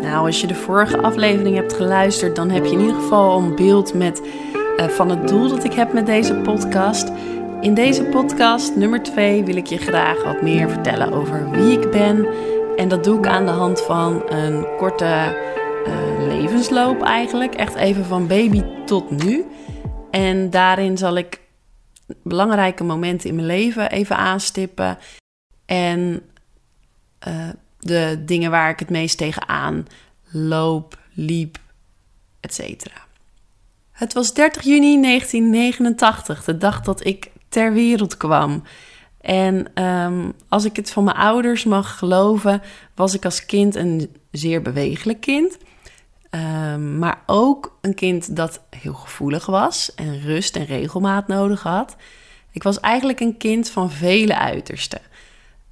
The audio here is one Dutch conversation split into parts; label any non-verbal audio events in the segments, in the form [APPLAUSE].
Nou, als je de vorige aflevering hebt geluisterd, dan heb je in ieder geval een beeld met, uh, van het doel dat ik heb met deze podcast. In deze podcast, nummer 2, wil ik je graag wat meer vertellen over wie ik ben. En dat doe ik aan de hand van een korte uh, levensloop eigenlijk. Echt even van baby tot nu. En daarin zal ik belangrijke momenten in mijn leven even aanstippen. En uh, de dingen waar ik het meest tegenaan loop, liep, etc. Het was 30 juni 1989, de dag dat ik ter wereld kwam. En um, als ik het van mijn ouders mag geloven, was ik als kind een zeer bewegelijk kind. Um, maar ook een kind dat heel gevoelig was en rust en regelmaat nodig had. Ik was eigenlijk een kind van vele uitersten.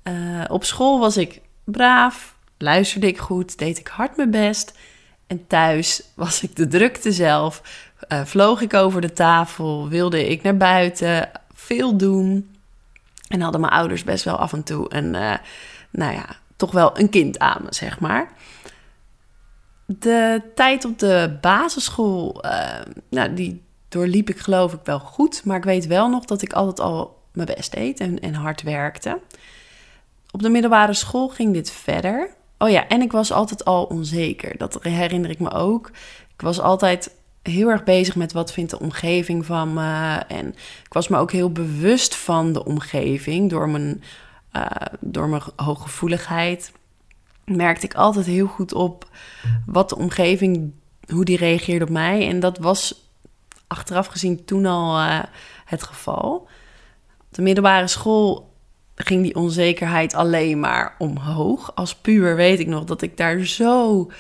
Uh, op school was ik braaf, luisterde ik goed, deed ik hard mijn best. En thuis was ik de drukte zelf, uh, vloog ik over de tafel, wilde ik naar buiten, veel doen. En hadden mijn ouders best wel af en toe een, uh, nou ja, toch wel een kind aan me, zeg maar. De tijd op de basisschool, uh, nou, die doorliep ik geloof ik wel goed. Maar ik weet wel nog dat ik altijd al mijn best deed en, en hard werkte. Op de middelbare school ging dit verder. Oh ja, en ik was altijd al onzeker. Dat herinner ik me ook. Ik was altijd heel erg bezig met wat vindt de omgeving van me. En ik was me ook heel bewust van de omgeving door mijn, uh, door mijn hooggevoeligheid. Merkte ik altijd heel goed op wat de omgeving, hoe die reageerde op mij. En dat was achteraf gezien toen al uh, het geval. De middelbare school ging die onzekerheid alleen maar omhoog. Als puber weet ik nog dat ik daar zo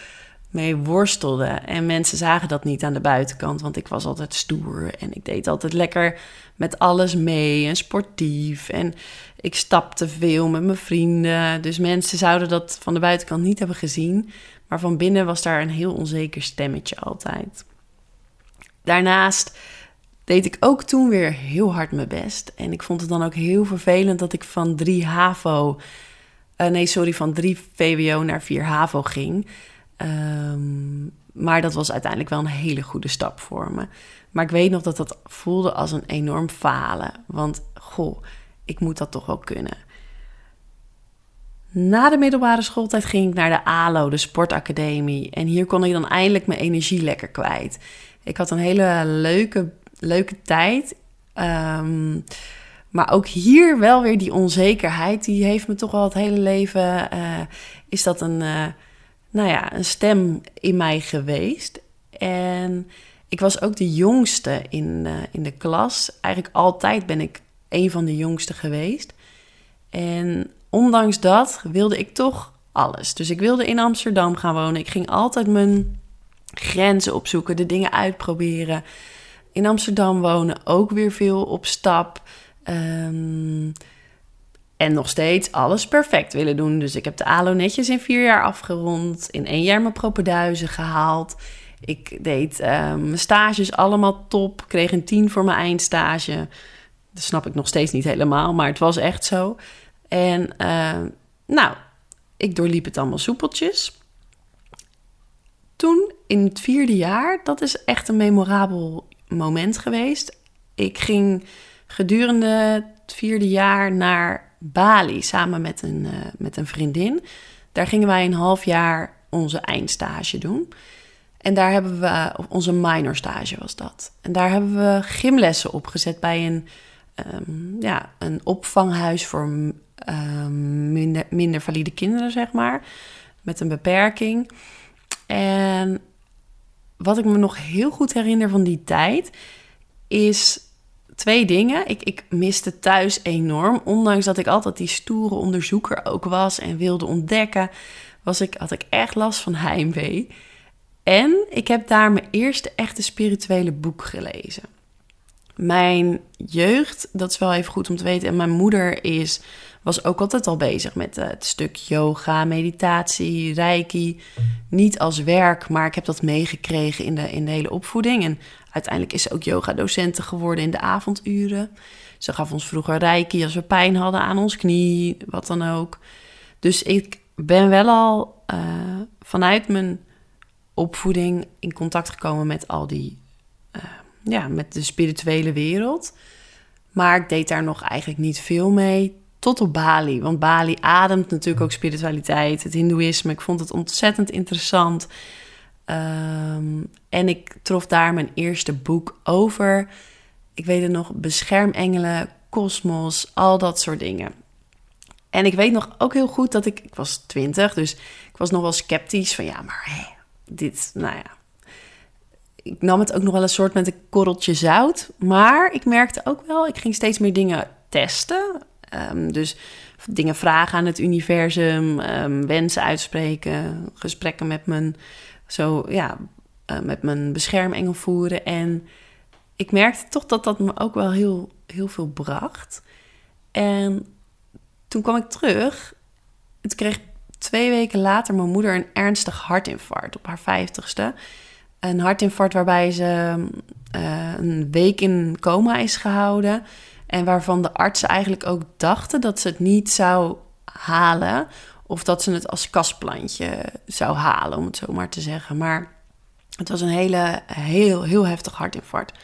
mee worstelde. En mensen zagen dat niet aan de buitenkant, want ik was altijd stoer en ik deed altijd lekker met alles mee en sportief. En ik stapte veel met mijn vrienden. Dus mensen zouden dat van de buitenkant niet hebben gezien. Maar van binnen was daar een heel onzeker stemmetje altijd. Daarnaast deed ik ook toen weer heel hard mijn best. En ik vond het dan ook heel vervelend dat ik van 3 HAVO, uh, nee sorry, van 3 VWO naar 4 HAVO ging. Um, maar dat was uiteindelijk wel een hele goede stap voor me. Maar ik weet nog dat dat voelde als een enorm falen. Want goh, ik moet dat toch wel kunnen. Na de middelbare schooltijd ging ik naar de ALO, de sportacademie. En hier kon ik dan eindelijk mijn energie lekker kwijt. Ik had een hele leuke leuke tijd. Um, maar ook hier wel weer die onzekerheid. Die heeft me toch al het hele leven. Uh, is dat een, uh, nou ja, een stem in mij geweest. En ik was ook de jongste in, uh, in de klas. Eigenlijk altijd ben ik een van de jongsten geweest. En ondanks dat wilde ik toch alles. Dus ik wilde in Amsterdam gaan wonen. Ik ging altijd mijn grenzen opzoeken, de dingen uitproberen in Amsterdam wonen, ook weer veel op stap. Um, en nog steeds alles perfect willen doen. Dus ik heb de ALO netjes in vier jaar afgerond. In één jaar mijn propenduizen gehaald. Ik deed uh, mijn stages allemaal top. Kreeg een tien voor mijn eindstage. Dat snap ik nog steeds niet helemaal, maar het was echt zo. En uh, nou, ik doorliep het allemaal soepeltjes. Toen in het vierde jaar, dat is echt een memorabel moment geweest. Ik ging gedurende het vierde jaar naar Bali samen met een, uh, met een vriendin. Daar gingen wij een half jaar onze eindstage doen. En daar hebben we, onze minor stage was dat. En daar hebben we gymlessen opgezet bij een, um, ja, een opvanghuis voor um, minder, minder valide kinderen, zeg maar. Met een beperking. En wat ik me nog heel goed herinner van die tijd is twee dingen. Ik, ik miste thuis enorm. Ondanks dat ik altijd die stoere onderzoeker ook was en wilde ontdekken, was ik, had ik echt last van heimwee. En ik heb daar mijn eerste echte spirituele boek gelezen. Mijn jeugd, dat is wel even goed om te weten. En mijn moeder is was ook altijd al bezig met uh, het stuk yoga, meditatie, reiki. Niet als werk, maar ik heb dat meegekregen in de, in de hele opvoeding. En uiteindelijk is ze ook yoga-docenten geworden in de avonduren. Ze gaf ons vroeger reiki als we pijn hadden aan ons knie, wat dan ook. Dus ik ben wel al uh, vanuit mijn opvoeding in contact gekomen met al die, uh, ja, met de spirituele wereld. Maar ik deed daar nog eigenlijk niet veel mee. Tot op Bali. Want Bali ademt natuurlijk ook spiritualiteit, het Hindoeïsme. Ik vond het ontzettend interessant. Um, en ik trof daar mijn eerste boek over. Ik weet het nog, beschermengelen, kosmos, al dat soort dingen. En ik weet nog ook heel goed dat ik, ik was twintig, dus ik was nog wel sceptisch van ja, maar hé, dit, nou ja. Ik nam het ook nog wel een soort met een korreltje zout. Maar ik merkte ook wel, ik ging steeds meer dingen testen. Um, dus dingen vragen aan het universum, um, wensen uitspreken, gesprekken met mijn, zo, ja, uh, met mijn beschermengel voeren. En ik merkte toch dat dat me ook wel heel, heel veel bracht. En toen kwam ik terug. Het kreeg twee weken later mijn moeder een ernstig hartinfarct op haar vijftigste. Een hartinfarct waarbij ze uh, een week in coma is gehouden. En waarvan de artsen eigenlijk ook dachten dat ze het niet zou halen. Of dat ze het als kastplantje zou halen, om het zo maar te zeggen. Maar het was een hele, heel, heel heftig hartinfarct.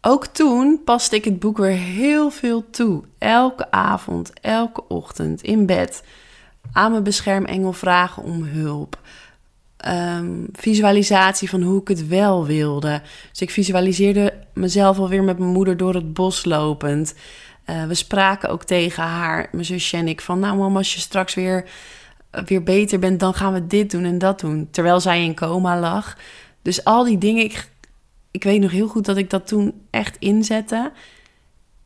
Ook toen paste ik het boek weer heel veel toe. Elke avond, elke ochtend in bed. Aan mijn beschermengel vragen om hulp. Um, visualisatie van hoe ik het wel wilde. Dus ik visualiseerde mezelf alweer met mijn moeder door het bos lopend. Uh, we spraken ook tegen haar, mijn zusje en ik, van... nou mama, als je straks weer, weer beter bent, dan gaan we dit doen en dat doen. Terwijl zij in coma lag. Dus al die dingen, ik ik weet nog heel goed dat ik dat toen echt inzette.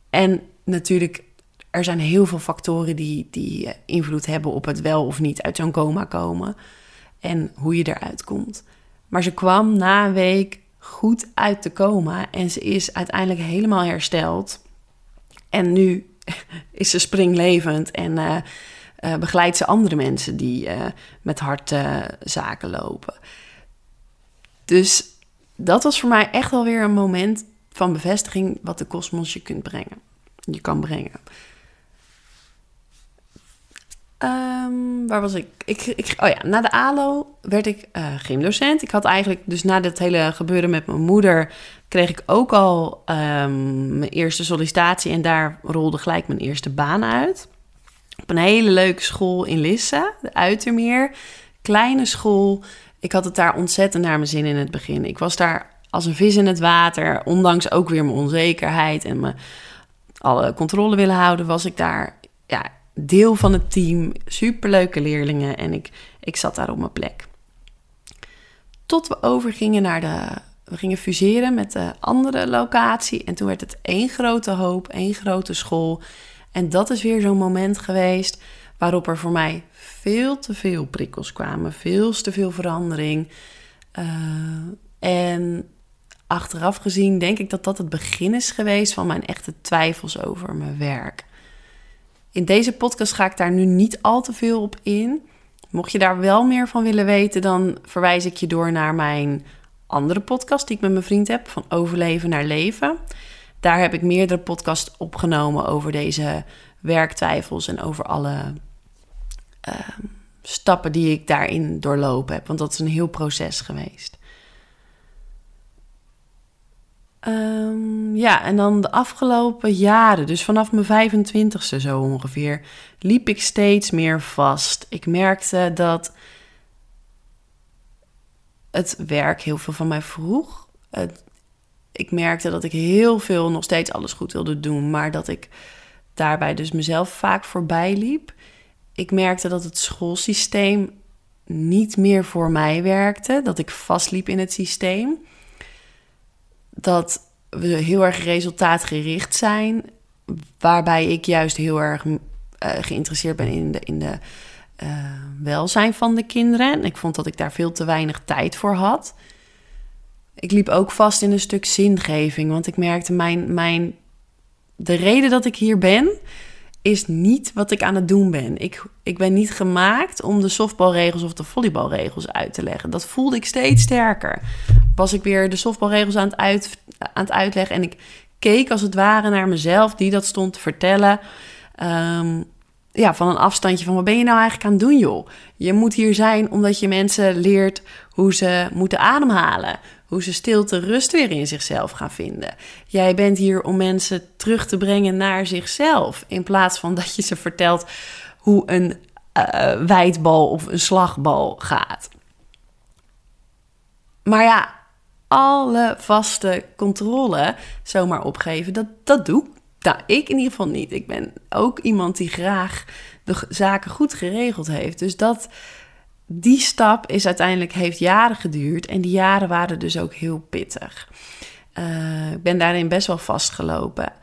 En natuurlijk, er zijn heel veel factoren die, die eh, invloed hebben op het wel of niet uit zo'n coma komen. En hoe je eruit komt. Maar ze kwam na een week goed uit de coma. En ze is uiteindelijk helemaal hersteld. En nu [LAUGHS] is ze springlevend en uh, uh, begeleidt ze andere mensen die uh, met hartzaken lopen. Dus dat was voor mij echt wel weer een moment van bevestiging wat de kosmos je kunt brengen. Je kan brengen. Um, waar was ik? Ik, ik? Oh ja, na de ALO werd ik uh, gymdocent. Ik had eigenlijk, dus na dit hele gebeuren met mijn moeder, kreeg ik ook al um, mijn eerste sollicitatie. En daar rolde gelijk mijn eerste baan uit. Op een hele leuke school in Lisse, de Uitermeer. Kleine school ik had het daar ontzettend naar mijn zin in het begin. Ik was daar als een vis in het water, ondanks ook weer mijn onzekerheid en me alle controle willen houden, was ik daar ja, deel van het team. Superleuke leerlingen en ik, ik zat daar op mijn plek. Tot we overgingen naar de. We gingen fuseren met de andere locatie. En toen werd het één grote hoop, één grote school. En dat is weer zo'n moment geweest waarop er voor mij veel te veel prikkels kwamen, veel te veel verandering. Uh, en achteraf gezien denk ik dat dat het begin is geweest van mijn echte twijfels over mijn werk. In deze podcast ga ik daar nu niet al te veel op in. Mocht je daar wel meer van willen weten, dan verwijs ik je door naar mijn andere podcast die ik met mijn vriend heb, van overleven naar leven. Daar heb ik meerdere podcasts opgenomen over deze werktwijfels en over alle uh, stappen die ik daarin doorlopen heb. Want dat is een heel proces geweest. Um, ja, en dan de afgelopen jaren, dus vanaf mijn 25ste zo ongeveer, liep ik steeds meer vast. Ik merkte dat het werk heel veel van mij vroeg. Ik merkte dat ik heel veel nog steeds alles goed wilde doen, maar dat ik daarbij dus mezelf vaak voorbij liep ik merkte dat het schoolsysteem niet meer voor mij werkte. Dat ik vastliep in het systeem. Dat we heel erg resultaatgericht zijn. Waarbij ik juist heel erg uh, geïnteresseerd ben in de, in de uh, welzijn van de kinderen. En ik vond dat ik daar veel te weinig tijd voor had. Ik liep ook vast in een stuk zingeving. Want ik merkte mijn, mijn. De reden dat ik hier ben is niet wat ik aan het doen ben. Ik, ik ben niet gemaakt om de softbalregels of de volleybalregels uit te leggen. Dat voelde ik steeds sterker. Was ik weer de softbalregels aan het, uit, aan het uitleggen en ik keek als het ware naar mezelf die dat stond te vertellen. Um, ja, van een afstandje van wat ben je nou eigenlijk aan het doen, joh? Je moet hier zijn omdat je mensen leert hoe ze moeten ademhalen. Hoe ze stilte rust weer in zichzelf gaan vinden. Jij bent hier om mensen terug te brengen naar zichzelf. In plaats van dat je ze vertelt hoe een uh, wijdbal of een slagbal gaat. Maar ja, alle vaste controle zomaar opgeven, dat, dat doe nou, ik in ieder geval niet. Ik ben ook iemand die graag de zaken goed geregeld heeft. Dus dat, die stap is uiteindelijk, heeft jaren geduurd. En die jaren waren dus ook heel pittig. Uh, ik ben daarin best wel vastgelopen.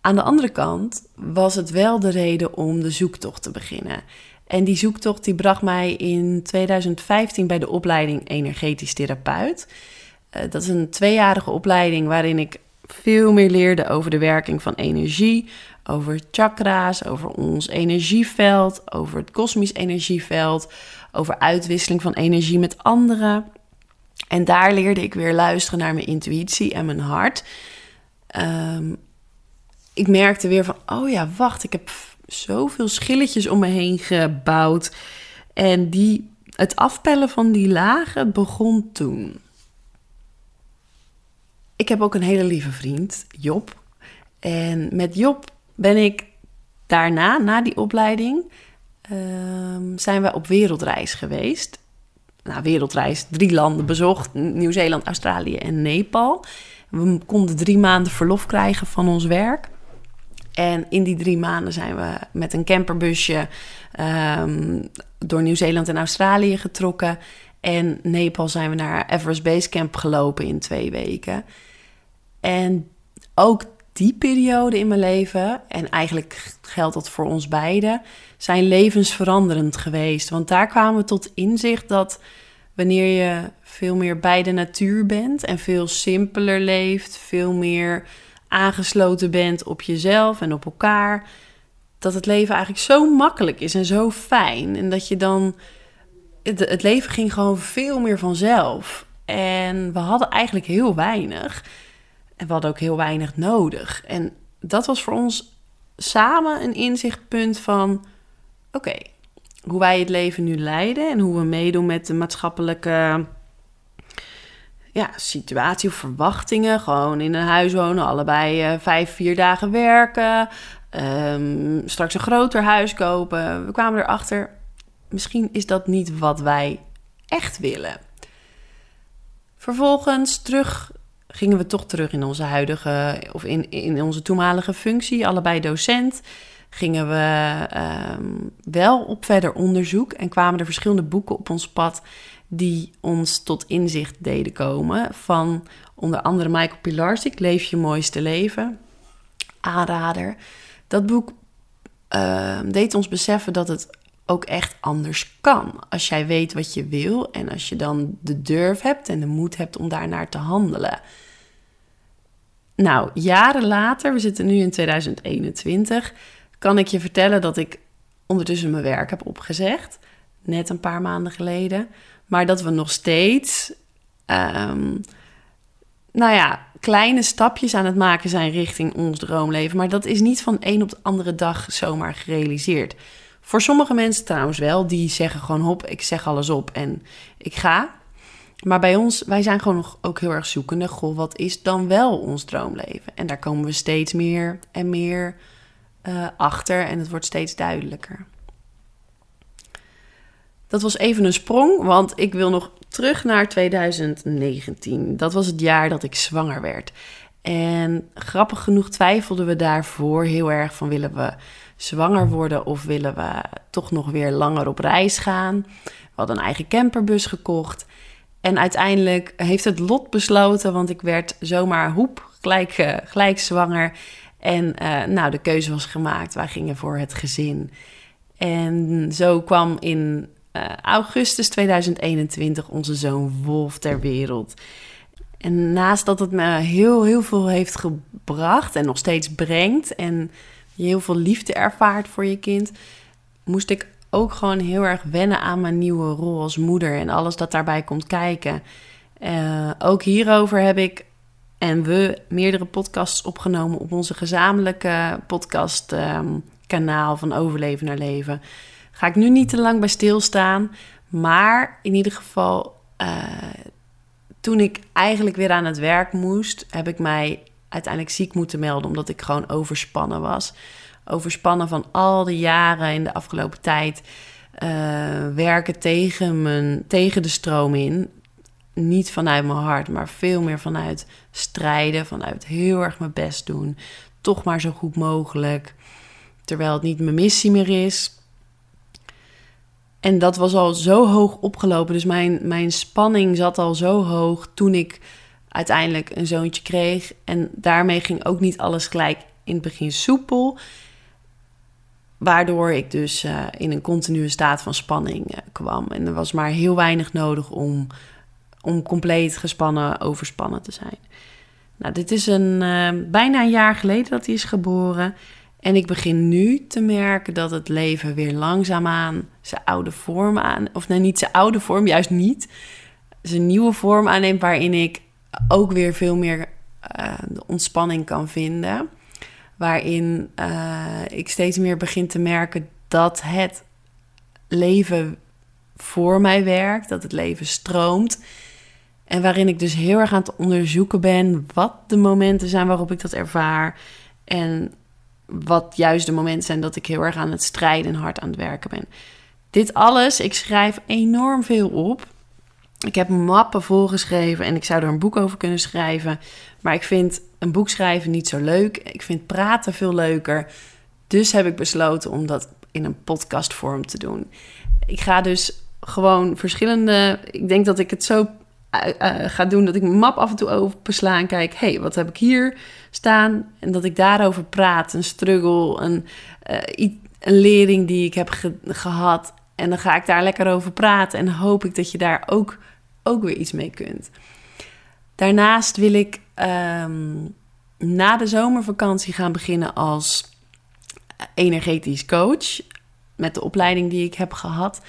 Aan de andere kant was het wel de reden om de zoektocht te beginnen. En die zoektocht die bracht mij in 2015 bij de opleiding energetisch therapeut. Uh, dat is een tweejarige opleiding waarin ik veel meer leerde over de werking van energie, over chakra's, over ons energieveld, over het kosmisch energieveld, over uitwisseling van energie met anderen. En daar leerde ik weer luisteren naar mijn intuïtie en mijn hart. Um, ik merkte weer van, oh ja, wacht, ik heb zoveel schilletjes om me heen gebouwd. En die, het afpellen van die lagen begon toen. Ik heb ook een hele lieve vriend, Job. En met Job ben ik daarna, na die opleiding, ehm, zijn we op wereldreis geweest. Nou, wereldreis, drie landen bezocht: Nieuw-Zeeland, Australië en Nepal. We konden drie maanden verlof krijgen van ons werk. En in die drie maanden zijn we met een camperbusje um, door Nieuw-Zeeland en Australië getrokken. En Nepal zijn we naar Everest Base Camp gelopen in twee weken. En ook die periode in mijn leven, en eigenlijk geldt dat voor ons beiden, zijn levensveranderend geweest. Want daar kwamen we tot inzicht dat wanneer je veel meer bij de natuur bent en veel simpeler leeft, veel meer aangesloten bent op jezelf en op elkaar, dat het leven eigenlijk zo makkelijk is en zo fijn. En dat je dan. Het, leven ging gewoon veel meer vanzelf. En we hadden eigenlijk heel weinig. En we hadden ook heel weinig nodig. En dat was voor ons samen een inzichtpunt van: oké, hoe wij het leven nu leiden en hoe we meedoen met de maatschappelijke ja, situatie of verwachtingen. Gewoon in een huis wonen, allebei uh, vijf, vier dagen werken. Um, straks een groter huis kopen. We kwamen erachter, misschien is dat niet wat wij echt willen. Vervolgens terug gingen we toch terug in onze huidige, of in, in onze toenmalige functie, allebei docent. Gingen we um, wel op verder onderzoek en kwamen er verschillende boeken op ons pad die ons tot inzicht deden komen. Van onder andere Michael Pilarczyk, Leef je mooiste leven. Aanrader. Dat boek uh, deed ons beseffen dat het ook echt anders kan. Als jij weet wat je wil en als je dan de durf hebt en de moed hebt om daarnaar te handelen. Nou, jaren later, we zitten nu in 2021, kan ik je vertellen dat ik ondertussen mijn werk heb opgezegd. Net een paar maanden geleden. Maar dat we nog steeds, um, nou ja, kleine stapjes aan het maken zijn richting ons droomleven. Maar dat is niet van een op de andere dag zomaar gerealiseerd. Voor sommige mensen trouwens wel, die zeggen gewoon hop, ik zeg alles op en ik ga. Maar bij ons, wij zijn gewoon nog ook heel erg zoekende. Goh, wat is dan wel ons droomleven? En daar komen we steeds meer en meer uh, achter en het wordt steeds duidelijker. Dat was even een sprong, want ik wil nog terug naar 2019. Dat was het jaar dat ik zwanger werd. En grappig genoeg twijfelden we daarvoor heel erg van willen we zwanger worden of willen we toch nog weer langer op reis gaan. We hadden een eigen camperbus gekocht. En uiteindelijk heeft het lot besloten, want ik werd zomaar hoep gelijk, uh, gelijk zwanger. En uh, nou, de keuze was gemaakt. Wij gingen voor het gezin. En zo kwam in uh, augustus 2021 onze zoon Wolf ter wereld. En naast dat het me heel, heel veel heeft gebracht en nog steeds brengt en heel veel liefde ervaart voor je kind, moest ik ook gewoon heel erg wennen aan mijn nieuwe rol als moeder en alles dat daarbij komt kijken. Uh, ook hierover heb ik en we meerdere podcasts opgenomen op onze gezamenlijke podcast um, kanaal van overleven naar leven. Ga ik nu niet te lang bij stilstaan. Maar in ieder geval, uh, toen ik eigenlijk weer aan het werk moest, heb ik mij uiteindelijk ziek moeten melden. Omdat ik gewoon overspannen was. Overspannen van al die jaren in de afgelopen tijd. Uh, werken tegen, mijn, tegen de stroom in. Niet vanuit mijn hart, maar veel meer vanuit strijden. Vanuit heel erg mijn best doen. Toch maar zo goed mogelijk. Terwijl het niet mijn missie meer is. En dat was al zo hoog opgelopen. Dus mijn, mijn spanning zat al zo hoog toen ik uiteindelijk een zoontje kreeg. En daarmee ging ook niet alles gelijk in het begin soepel. Waardoor ik dus uh, in een continue staat van spanning uh, kwam. En er was maar heel weinig nodig om, om compleet gespannen, overspannen te zijn. Nou, dit is een, uh, bijna een jaar geleden dat hij is geboren. En ik begin nu te merken dat het leven weer langzaamaan zijn oude vorm aan... Of nee, niet zijn oude vorm, juist niet. Zijn nieuwe vorm aanneemt waarin ik ook weer veel meer uh, de ontspanning kan vinden. Waarin uh, ik steeds meer begin te merken dat het leven voor mij werkt, dat het leven stroomt. En waarin ik dus heel erg aan het onderzoeken ben wat de momenten zijn waarop ik dat ervaar. En wat juist de momenten zijn dat ik heel erg aan het strijden en hard aan het werken ben. Dit alles, ik schrijf enorm veel op. Ik heb mappen volgeschreven en ik zou er een boek over kunnen schrijven. Maar ik vind een boek schrijven niet zo leuk. Ik vind praten veel leuker. Dus heb ik besloten om dat in een podcastvorm te doen. Ik ga dus gewoon verschillende. Ik denk dat ik het zo uh, ga doen dat ik mijn map af en toe opensla en kijk, hé, hey, wat heb ik hier staan? En dat ik daarover praat, een struggle, een, uh, een lering die ik heb ge gehad. En dan ga ik daar lekker over praten en hoop ik dat je daar ook, ook weer iets mee kunt. Daarnaast wil ik um, na de zomervakantie gaan beginnen als energetisch coach. Met de opleiding die ik heb gehad.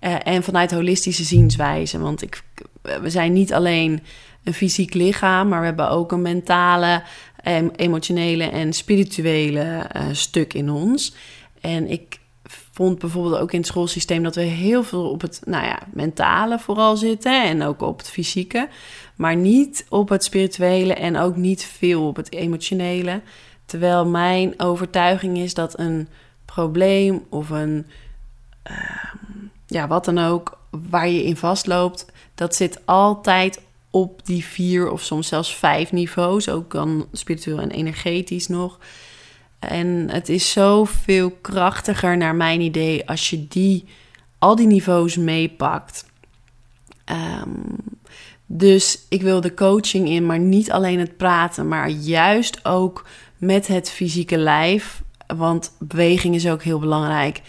Uh, en vanuit holistische zienswijze. Want ik, we zijn niet alleen een fysiek lichaam, maar we hebben ook een mentale, emotionele en spirituele uh, stuk in ons. En ik vond bijvoorbeeld ook in het schoolsysteem dat we heel veel op het nou ja, mentale vooral zitten en ook op het fysieke, maar niet op het spirituele en ook niet veel op het emotionele. Terwijl mijn overtuiging is dat een probleem of een uh, ja, wat dan ook, waar je in vastloopt, dat zit altijd op die vier of soms zelfs vijf niveaus, ook dan spiritueel en energetisch nog. En het is zoveel krachtiger naar mijn idee als je die, al die niveaus meepakt. Um, dus ik wil de coaching in, maar niet alleen het praten, maar juist ook met het fysieke lijf. Want beweging is ook heel belangrijk.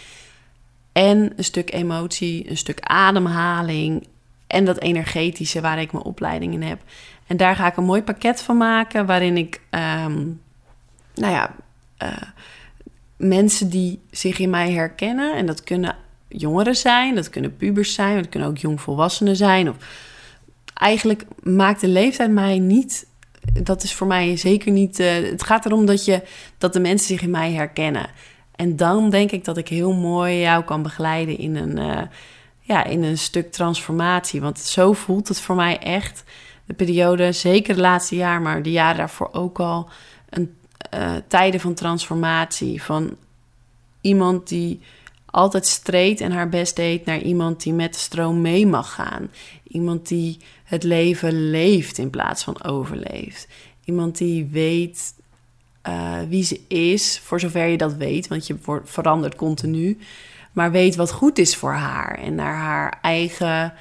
En een stuk emotie, een stuk ademhaling en dat energetische waar ik mijn opleiding in heb. En daar ga ik een mooi pakket van maken waarin ik, um, nou ja, uh, mensen die zich in mij herkennen, en dat kunnen jongeren zijn, dat kunnen pubers zijn, dat kunnen ook jongvolwassenen zijn. Of, eigenlijk maakt de leeftijd mij niet. Dat is voor mij zeker niet. Uh, het gaat erom dat, je, dat de mensen zich in mij herkennen. En dan denk ik dat ik heel mooi jou kan begeleiden in een, uh, ja, in een stuk transformatie. Want zo voelt het voor mij echt. De periode, zeker het laatste jaar, maar de jaren daarvoor ook al. Een, uh, tijden van transformatie. Van iemand die altijd streed en haar best deed naar iemand die met de stroom mee mag gaan. Iemand die het leven leeft in plaats van overleeft. Iemand die weet uh, wie ze is, voor zover je dat weet, want je wordt, verandert continu. Maar weet wat goed is voor haar en naar haar eigen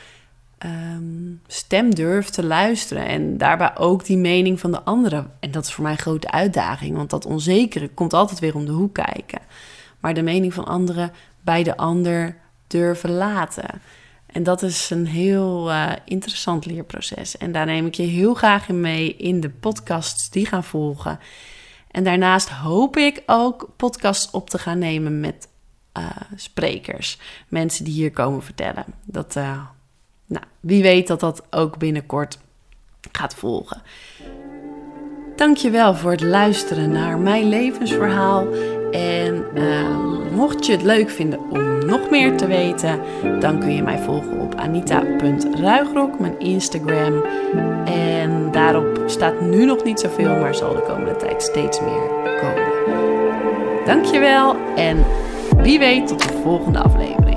um, stem durft te luisteren. En daarbij ook die mening van de anderen. En dat is voor mij een grote uitdaging, want dat onzekere komt altijd weer om de hoek kijken. Maar de mening van anderen bij de ander durven laten. En dat is een heel uh, interessant leerproces. En daar neem ik je heel graag in mee in de podcasts die gaan volgen. En daarnaast hoop ik ook podcasts op te gaan nemen met uh, sprekers. Mensen die hier komen vertellen. Dat, uh, nou, wie weet dat dat ook binnenkort gaat volgen. Dankjewel voor het luisteren naar mijn levensverhaal En ehm, mocht je het leuk vinden om nog meer te weten, dan kun je mij volgen op anita.ruigrok, mijn Instagram. En daarop staat nu nog niet zoveel, maar zal de komende tijd steeds meer komen. Dankjewel en wie weet tot de volgende aflevering.